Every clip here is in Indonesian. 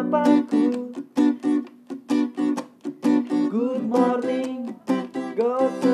sapaku Good morning, go to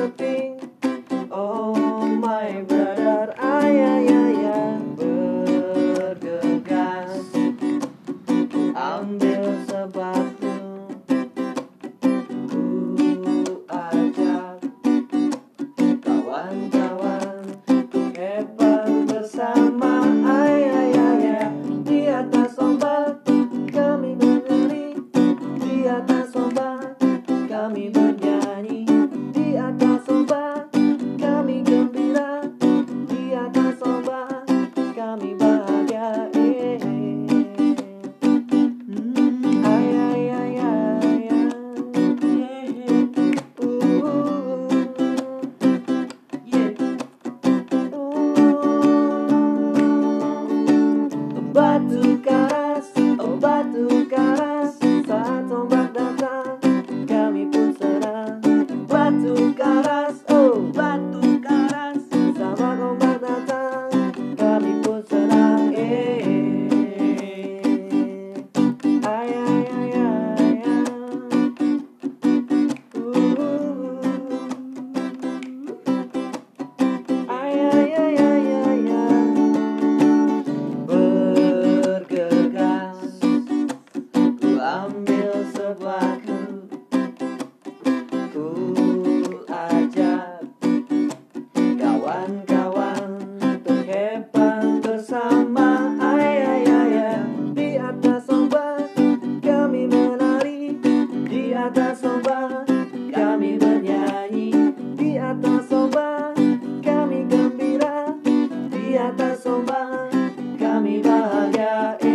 nunca yeah.